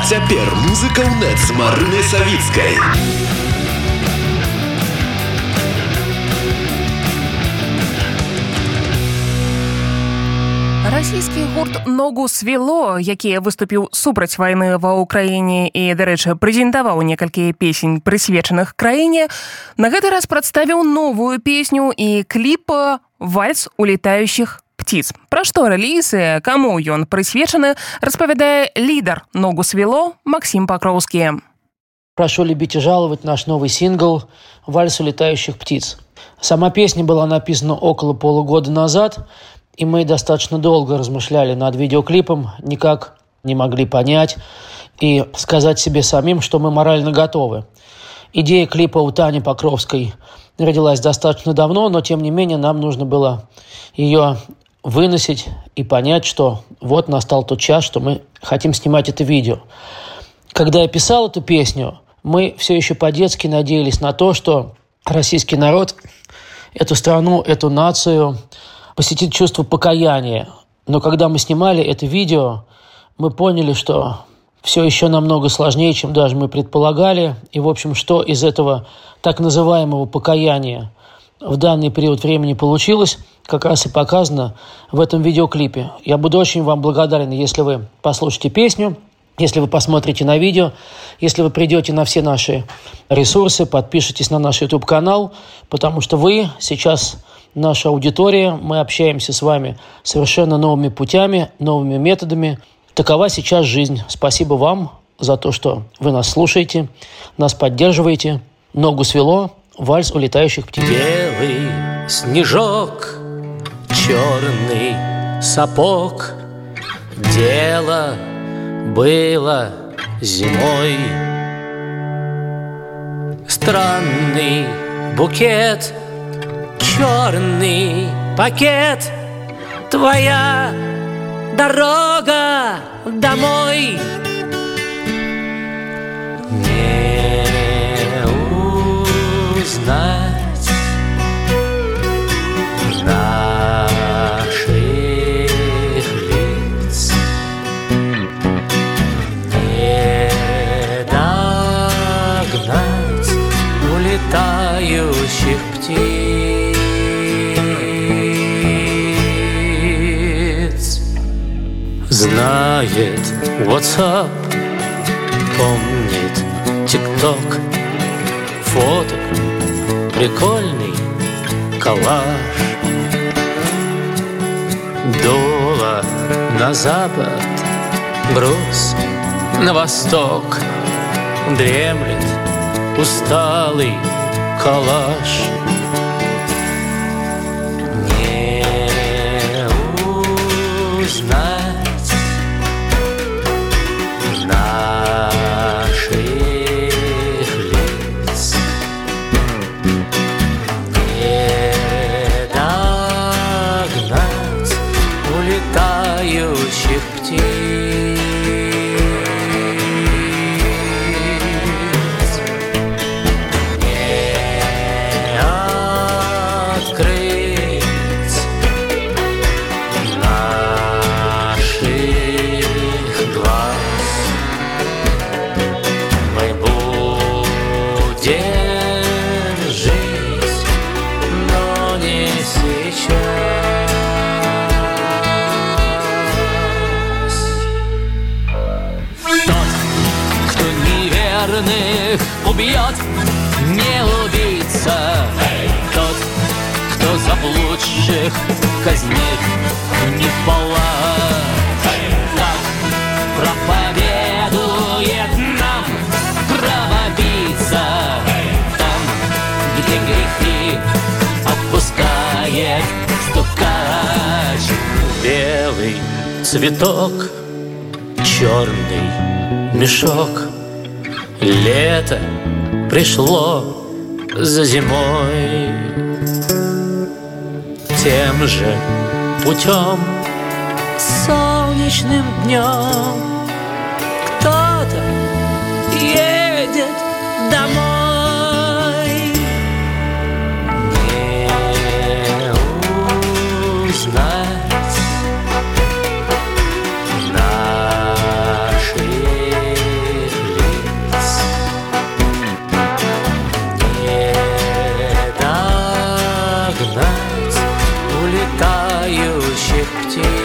Цяпер музыка ў нет з марынай савіцкай. расійскі гурт ногу свело які выступіў супраць вайны ва ўкраіне і дарэчы прэзентаваў некалькі песень прысвечаных краіне на гэты раз прадставіў новую песню і кліпа вальс улетающих птиц пра што рэлізы каму ён прысвечаны распавядае лідар ногу свело Макссім пакроўскі прошу любить и жаловать наш новый сингл вальс улетающих птиц сама песня была написана около полугода назад и мы достаточно долго размышляли над видеоклипом, никак не могли понять и сказать себе самим, что мы морально готовы. Идея клипа у Тани Покровской родилась достаточно давно, но тем не менее нам нужно было ее выносить и понять, что вот настал тот час, что мы хотим снимать это видео. Когда я писал эту песню, мы все еще по-детски надеялись на то, что российский народ эту страну, эту нацию – посетит чувство покаяния. Но когда мы снимали это видео, мы поняли, что все еще намного сложнее, чем даже мы предполагали. И, в общем, что из этого так называемого покаяния в данный период времени получилось, как раз и показано в этом видеоклипе. Я буду очень вам благодарен, если вы послушаете песню, если вы посмотрите на видео, если вы придете на все наши ресурсы, подпишитесь на наш YouTube-канал, потому что вы сейчас наша аудитория, мы общаемся с вами совершенно новыми путями, новыми методами. Такова сейчас жизнь. Спасибо вам за то, что вы нас слушаете, нас поддерживаете. Ногу свело, вальс улетающих птиц. Белый снежок, черный сапог. Дело было зимой. Странный букет – черный пакет Твоя дорога домой узнать наших лиц. Не догнать улетающих птиц. Знает WhatsApp, помнит TikTok, фоток, прикольный коллаж. Дуло на запад, брус на восток, дремлет усталый калаш. Убьет, не убийца Тот, кто заблудших казнит не в Белый цветок, черный мешок. Лето пришло за зимой. Тем же путем солнечным днем Кто-то едет домой 今日